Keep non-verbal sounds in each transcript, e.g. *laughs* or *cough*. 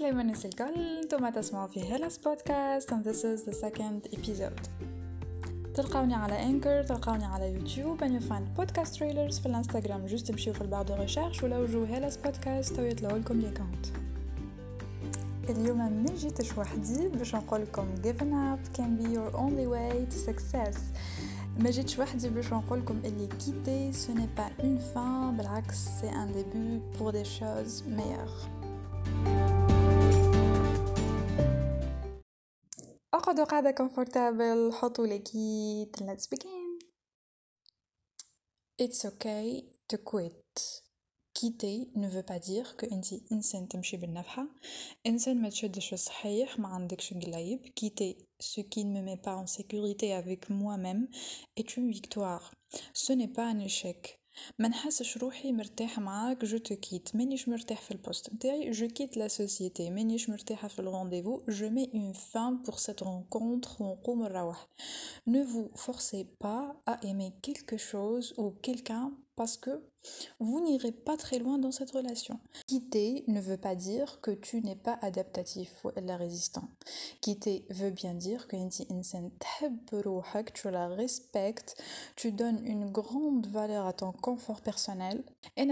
عسلامة الناس الكل انتم تسمعوا في هيلاس بودكاست and this is the second episode تلقاوني على انكر تلقاوني على يوتيوب and you find podcast trailers في الانستغرام جوست تمشيو في البعض ريشيرش ولا وجو هيلاس بودكاست تو يطلعوا لكم لي كونت اليوم ما جيتش وحدي باش نقول لكم giving up can be your only way to success ما جيتش وحدي باش نقول لكم اللي quitter ce n'est pas une fin بالعكس c'est un début pour des choses meilleures اقعدوا قاعدة comfortable حطوا لكيت let's begin It's okay to quit quitter ne veut pas dire que انت انسان تمشي بالنفحة انسان ما تشدش الصحيح ما عندكش قلايب quitter ce qui ne me met pas en sécurité avec moi-même est une victoire ce n'est pas un échec ما نحسش روحي مرتاح معاك جو تو كيت مانيش مرتاح في البوست نتاعي جو كيت لا سوسيتي مانيش مرتاحه في الرونديفو جو مي اون فان بور سيت رونكونتر ونقوم نروح ne vous forcez pas à aimer quelque chose ou quelqu'un parce que vous n'irez pas très loin dans cette relation. Quitter ne veut pas dire que tu n'es pas adaptatif ou la résistant. Quitter veut bien dire que tu la respectes, tu donnes une grande valeur à ton confort personnel. Et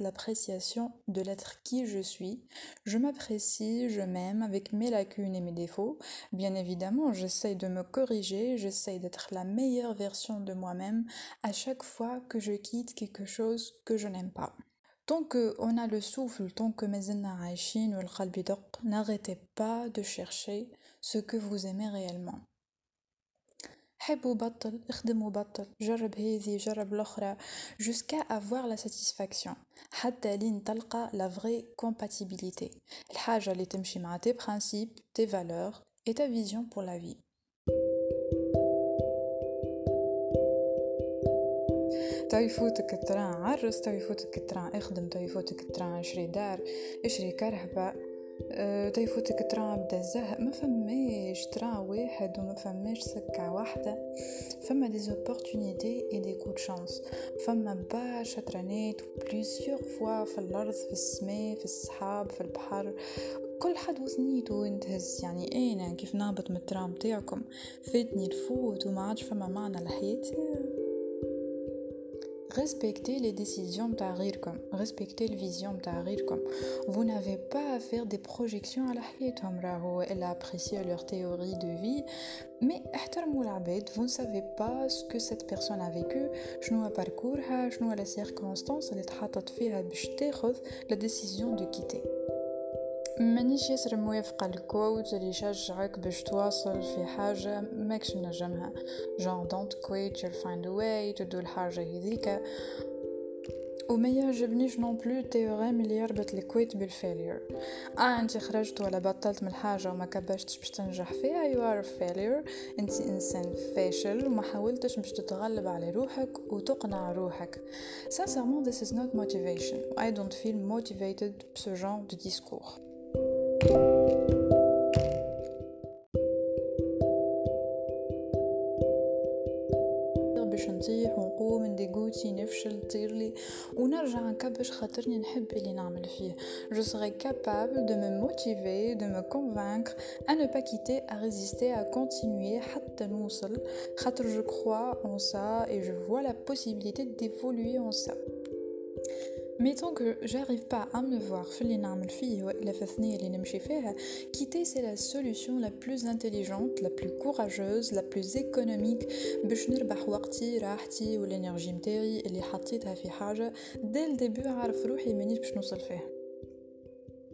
l'appréciation de l'être qui je suis. Je m'apprécie, je m'aime avec mes lacunes et mes défauts. Bien évidemment, j'essaye de me corriger, j'essaye d'être la meilleure version de moi-même à chaque fois que je quitte quelque chose que je n'aime pas. Tant qu'on a le souffle, tant que mes ou le n'arrêtez pas de chercher ce que vous aimez réellement. jusqu'à avoir la satisfaction حتى لين تلقى la vraie compatibilité الحاجة اللي تمشي مع tes principes, tes valeurs et ta vision pour la vie تو يفوتك ال train عرس تو يفوتك ال train إخدم تو يفوتك ال train اشري دار اشري كرهبة. أه تو يفوتك ال train بدا الزهق ما فماش train واحد وما فماش سكة واحدة. فما des opportunités et des coups de chance فما برشا ترانات plusieurs fois في الأرض في السماء في السحاب في البحر. كل حد وثنيته ينتهز يعني أنا كيف نهبط من الترام تاعكم فاتني الفوت وما عادش فما معنى لحياتي respectez les décisions تاعغيركم respectez la vision تاعغيركم vous n'avez pas à faire des projections على حياتهم راهو الا apprécié leur théorie de vie. Mais vous ne savez pas ce que cette personne a vécu. شنو parcourها شنو la circonstance اللي تحطت فيها باش تاخذ la décision de quitter. مانيش ياسر موافقة ال quote اللي يشجعك باش تواصل في حاجة ماكش نجمها. genre don't quit you'll a way to do الحاجة هذيك. وما يعجبنيش non plus théorème اللي يربط ال quit بال failure آه أنت خرجت ولا بطلت من الحاجة وما كبشتش باش تنجح فيها you are failure أنت إنسان فاشل وما حاولتش باش تتغلب على روحك وتقنع روحك. Sincèrement this is not motivation. I don't feel motivated بسو genre de discours. باش نطيح ونقوم نديغوتي نفشل طيرلي ونرجع نكبش خاطرني نحب اللي نعمل فيه je serai capable de me motiver de me convaincre à ne pas quitter à résister à continuer حتى نوصل خاطر je crois en ça et je vois la possibilité d'évoluer en ça Mettons que j'arrive pas à me voir quitter c'est la solution la plus intelligente la plus courageuse la plus économique باش نربح وقتي راحتي والانرجي متاعي اللي حطيتها في حاجه dès le début عارف روحي مانيش باش نوصل فيها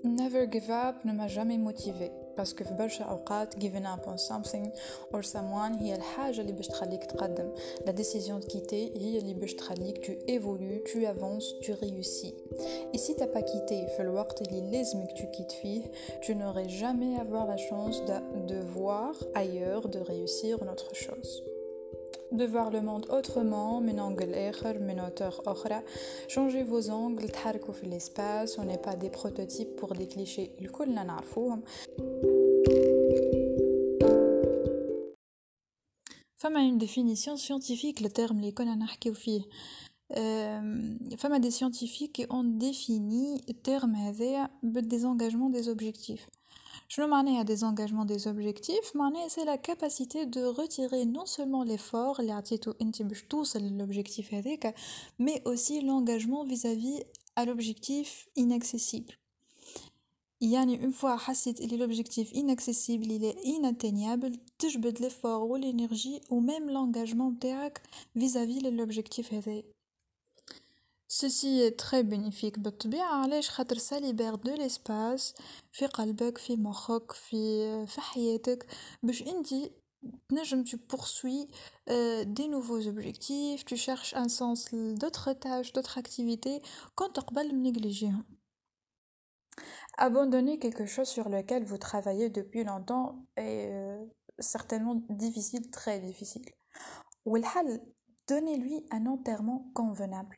Never give up ne m'a jamais motivé باسكو في برشا اوقات giving up on something or someone هي الحاجه اللي باش تخليك تقدم لا ديسيزيون de quitter هي اللي باش تخليك tu évolues tu avances tu réussis et si t'as pas quitté في الوقت اللي لازمك tu quittes فيه tu n'aurais jamais avoir la chance de, de voir ailleurs de réussir une autre chose de voir le monde autrement من angle آخر من hauteur أخرى changer vos angles تحركوا في l'espace on n'est pas des prototypes pour des clichés الكلنا نعرفوهم فما une définition scientifique le terme اللي كنا نحكيو فيه فما دي scientifiques qui ont défini terme هذايا بالديزانجاجمون des objectifs شنو معناها ديزانجاجمون des objectifs معناها c'est la capacité de retirer non seulement l'effort اللي عطيتو انت باش توصل للobjectif هذاك mais aussi l'engagement vis-à-vis à l'objectif inaccessible يعني une fois حسيت اللي l'objectif inaccessible il est inatteignable تجبد l'effort ou l'énergie ou même l'engagement نتاعك vis-à-vis للobjectif هذايا Ceci est très bénéfique بالطبيعة علاش خاطر ça libère de l'espace في قلبك في مخك في في حياتك باش انتي تنجم tu poursuis euh, des nouveaux objectifs tu cherches un sens d'autres tâches d'autres activités quand تقبل نيجليجيهم Abandonner quelque chose sur lequel vous travaillez depuis longtemps est euh, certainement difficile, très difficile. والحل donnez-lui un enterrement convenable.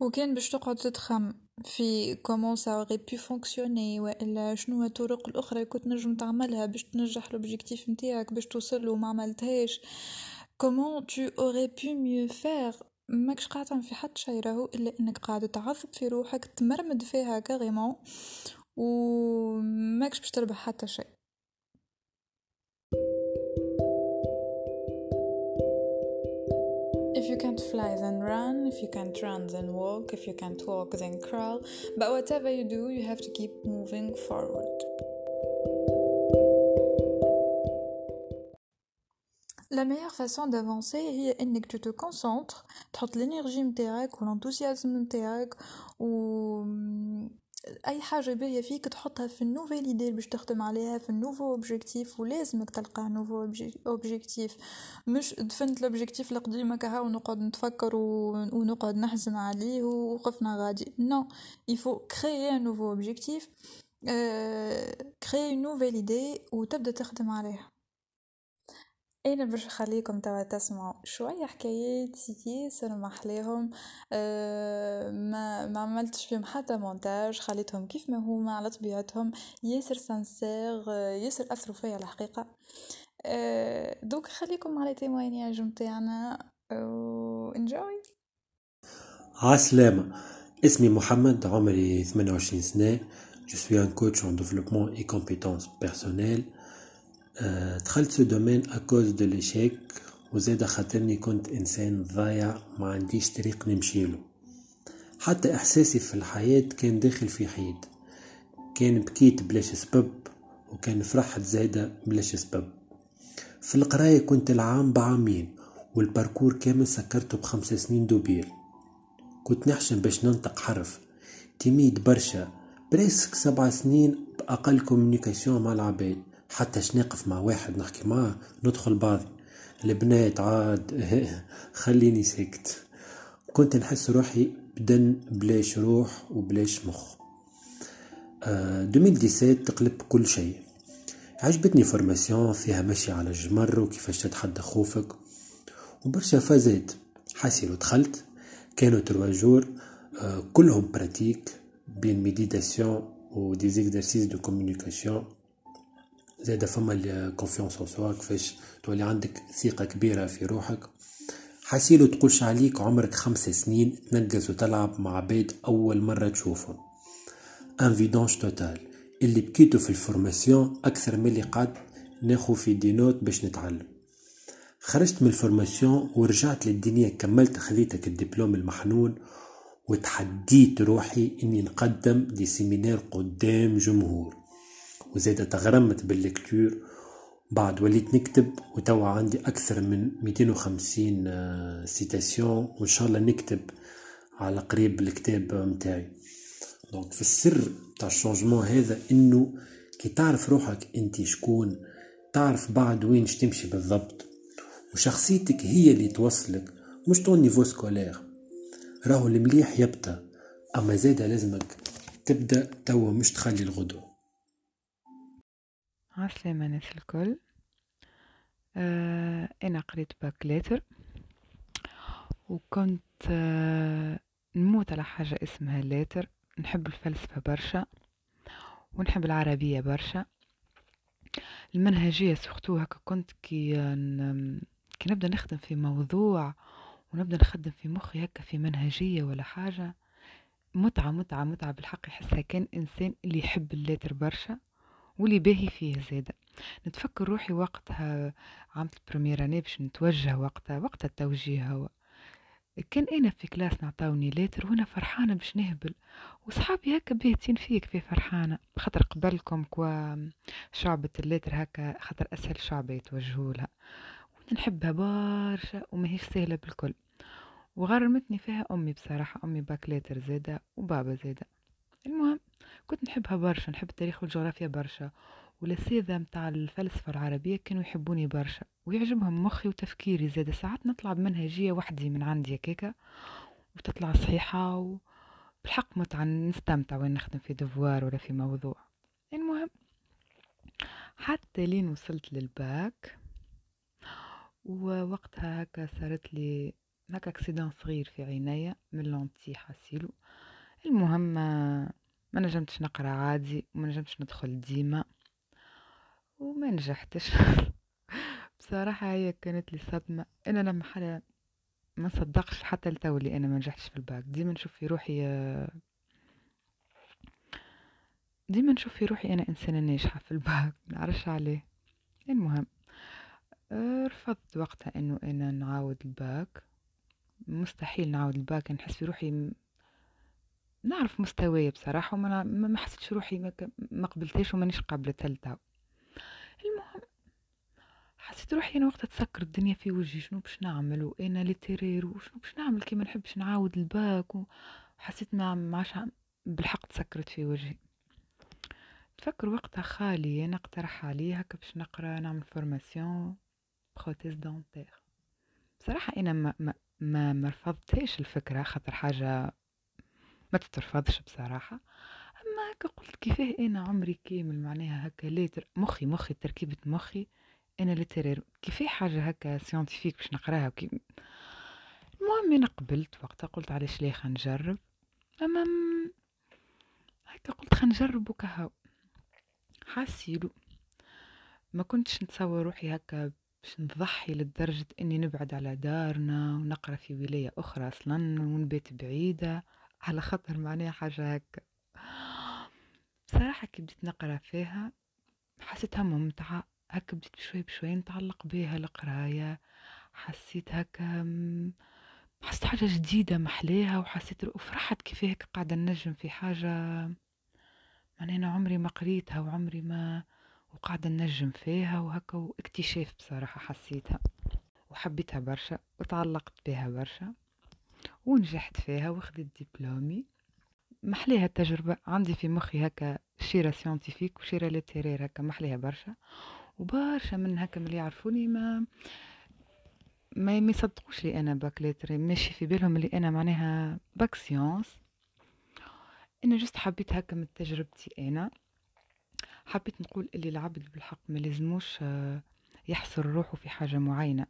وكان باش تقعد تتخم في comment ça aurait pu fonctionner وإلا شنو الطرق الأخرى كنت نجم تعملها باش تنجح l'objectif نتاعك باش توصل وما عملتهاش؟ comment tu aurais pu mieux faire ماكش قاعد في حد شي راهو إلا إنك قاعد تعذب في روحك تمرمد فيها carrément وماكش باش تربح حتى شيء If you can't fly, then run. If you can't run, then walk. If you can't walk, then crawl. But whatever you do, you have to keep moving forward. La meilleure façon d'avancer هي انك tu te concentres تحط l'énergie نتاعك و l'enthousiasme نتاعك و أي حاجة باهيه فيك تحطها في النوفيل ايدي باش تخدم عليها في النوفو اوبجيكتيف ولازمك تلقى نوفو objectif مش دفنت ال objectif القديم هكا ونقعد نتفكر ونقعد نحزن عليه وقفنا غادي. non il faut créer nouveau objectif créer nouvelle idée وتبدا تخدم عليها. أنا باش نخليكم توا تسمعوا شوية حكايات ياسر محلاهم أه ما ما عملتش فيهم حتى مونتاج خليتهم كيف ما هما على طبيعتهم. ياسر sincères ياسر أثروا فيا الحقيقة. أه donc خليكم على témoignages نتاعنا enjoy عسلامة اسمي محمد عمري 28 سنة. Je suis un coach en développement et compétences personnelles. دخلت في domaine à cause de l'échec وزيد خاطرني كنت إنسان ضايع ما عنديش طريق نمشيله حتى إحساسي في الحياة كان داخل في حيط كان بكيت بلاش سبب وكان فرحت زايدة بلاش سبب. في القراية كنت العام بعامين وال parcours كامل سكرته بخمس سنين double كنت نحشم باش ننطق حرف. timide برشا. presque سبع سنين بأقل communication مع العباد. حتى نقف مع واحد نحكي معاه ندخل بعضي البنات عاد *laughs* خليني ساكت. كنت نحس روحي بدن بلاش روح وبلاش مخ. آه 2017 تقلب كل شيء. عجبتني formation فيها مشي على الجمر وكيفاش تتحدى خوفك. وبرشا فازات. حسي دخلت كانوا trois jours. آه كلهم pratique. بين méditation و des exercices de communication زادا فما ال confiance en soi كيفاش تولي عندك ثقة كبيرة في روحك. حسيلو تقولش عليك عمرك خمس سنين تنقز وتلعب مع عباد أول مرة تشوفهم un vidange total اللي بكيتو في ال formation أكثر من اللي قعد ناخو في des notes باش نتعلم. خرجت من ال formation ورجعت للدنيا كملت خذيتك الدبلوم المحنون وتحديت روحي إني نقدم des séminaires قدام جمهور. وزيادة تغرمت بال lecture. بعد وليت نكتب وتوا عندي أكثر من 250 citations وإن شاء الله نكتب على قريب الكتاب متاعي. donc في السر تاع ال changement هذا إنه كي تعرف روحك أنت شكون تعرف بعد وين تمشي بالضبط. وشخصيتك هي اللي توصلك مش ton niveau scolaire راهو المليح يبتا أما زيادة لازمك تبدأ توا مش تخلي الغدو عسلامة ناس الكل. آه أنا قريت bac lettres وكنت آه نموت على حاجة اسمها lettres نحب الفلسفة برشا. ونحب العربية برشا. المنهجية surtout هكا كنت كي كي نبدأ نخدم في موضوع ونبدأ نخدم في مخي هكا في منهجية ولا حاجة. متعة متعة متعة بالحق. يحسها كان إنسان اللي يحب ال lettres برشا. واللي باهي فيه زادة. نتفكر روحي وقتها عملت ال première باش نتوجه وقتها وقت التوجيه هو. كان أنا في classe نعطاوني lettres وأنا فرحانة باش نهبل. وصحابي هكا باهتين فيك في فرحانة. خاطر قبلكم quoi شعبة ال lettres هكا خاطر أسهل شعبة يتوجهوا لها. وأنا نحبها برشا وماهيش سهلة بالكل. وغرمتني فيها أمي بصراحة. أمي باكلاتر زاده وبابا زاده. المهم. كنت نحبها برشا نحب التاريخ والجغرافيا برشا والأساتذة متاع الفلسفة العربية كانوا يحبوني برشا ويعجبهم مخي وتفكيري زاد ساعات نطلع بمنهجية وحدي من عندي كيكا وتطلع صحيحة وبالحق متعة نستمتع وين نخدم في دفوار ولا في موضوع. المهم حتى لين وصلت للباك ووقتها هكا صارت لي هكا accident صغير في عينيا من lentilles حاسيلو. المهم ما نجمتش نقرأ عادي وما نجمتش ندخل ديما وما نجحتش. *laughs* بصراحة هي كانت لي صدمة. أنا لما حدا ما صدقش حتى لتو اللي أنا ما نجحتش في الباك. ديما نشوف في روحي ديما نشوف في روحي أنا إنسانة ناجحة في الباك. نعرفش عليه. المهم رفضت وقتها إنه أنا نعاود الباك. مستحيل نعاود الباك. نحس في روحي نعرف مستواي بصراحة وما ما حسيتش روحي ما قبلتهاش ومانيش قابلتها لتو المهم حسيت روحي أنا وقتها تسكر الدنيا في وجهي شنو باش نعمل؟ وأنا littéraire وشنو باش نعمل؟ كي ما نحبش نعاود الباك وحسيت ما معاش بالحق تسكرت في وجهي. تفكر وقتها خالي أنا اقترح عليه هكا باش نقرأ نعمل formation prothèse dentaire بصراحة أنا ما ما ما مرفضتهاش الفكرة خاطر حاجة ما تترفضش بصراحة. أما هكا قلت كيفاه أنا عمري كامل معناها هكا lettres مخي مخي تركيبة مخي أنا littéraire كيفاه حاجة هكا scientifique باش نقراها وكي المهم أنا قبلت وقتها قلت علاش ليه خنجرب أما هكا قلت خنجرب وكهو حاسيلو. ما كنتش نتصور روحي هكا باش نضحي لدرجة إني نبعد على دارنا ونقرأ في ولاية أخرى أصلا ونبات بعيدة. على خاطر معناها حاجة هكا. بصراحة كي بديت نقرأ فيها حسيتها ممتعة. هكا بديت بشوي بشوي نتعلق بها القراية. حسيت هكا حسيت حاجة جديدة محلاها وحسيت وفرحت كيف هيك قاعدة نجم في حاجة. معناها أنا عمري ما قريتها وعمري ما وقاعدة نجم فيها وهكا واكتشاف بصراحة حسيتها. وحبيتها برشا وتعلقت بها برشا. ونجحت فيها وخدت دبلومي. محليها التجربة عندي في مخي هكا شيرة scientifique وشيرة littéraire هكا محليها برشا. وبرشا من هكا ملي يعرفوني ما ما يصدقوش لي أنا bac lettres ماشي في بالهم اللي أنا معناها bac sciences أنا juste حبيت هكا من تجربتي أنا. حبيت نقول إللي العبد بالحق ما لازموش يحصر روحه في حاجة معينة.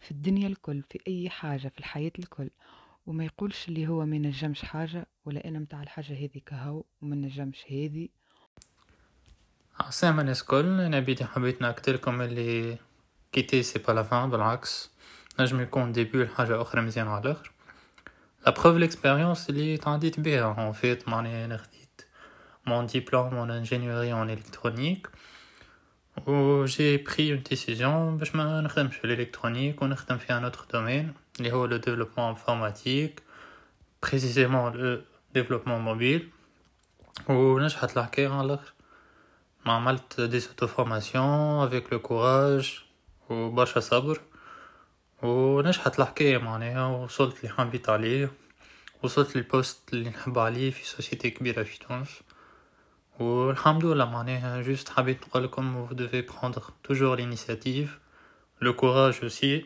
في الدنيا الكل في أي حاجة في الحياة الكل. وما يقولش اللي هو ما نجمش حاجة ولا أنا متاع الحاجة هذي كهو وما نجمش هذي. عسلامة الناس الكل أنا بيدي حبيت نأكدلكم اللي quitter c'est pas la fin بالعكس نجم يكون début لحاجة أخرى مزيان على الآخر. la preuve l'expérience اللي تعديت بها en fait معني أنا خديت mon diplôme en ingénierie en électronique و j'ai pris une décision باش ما نخدمش في l'électronique ونخدم في un autre domaine اللي هو le développement informatique précisément le développement mobile ونجحت الحكاية على الآخر ما عملت دي سوتو فورماسيون افيك لو كوراج وبرشا صبر ونجحت الحكاية معناها وصلت اللي حبيت عليه وصلت للبوست اللي نحب عليه في سوسيتي كبيرة في تونس والحمد لله معناها جوست حبيت نقولكم vous devez prendre toujours l'initiative le courage aussi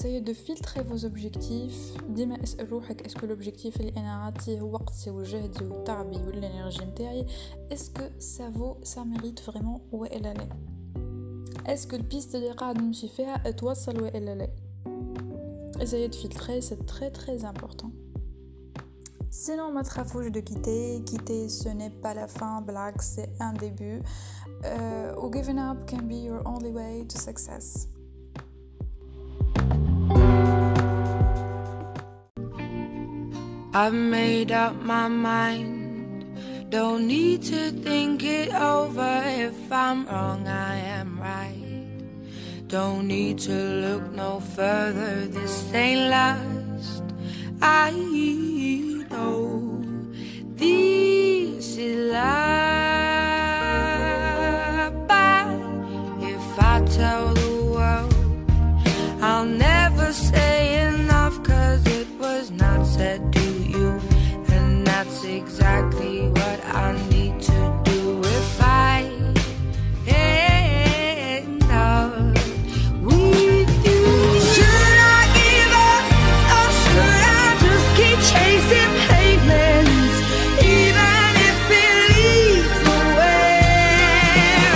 essayez de filtrer vos objectifs ديما اسأل روحك est-ce que l'objectif اللي انا عطيه وقتي وجهدي وتعبي والانرجي نتاعي est-ce que ça vaut ça mérite vraiment والا لا est-ce que البيست اللي قاعد نمشي فيها توصل والا لا Essayez de filtrer, c'est très très important. Sinon, ma trafouche de quitter, quitter ce n'est pas la fin, blague, c'est un début. Uh, or giving up can be your only way to success. I've made up my mind. Don't need to think it over. If I'm wrong, I am right. Don't need to look no further, this ain't last. I know this is life.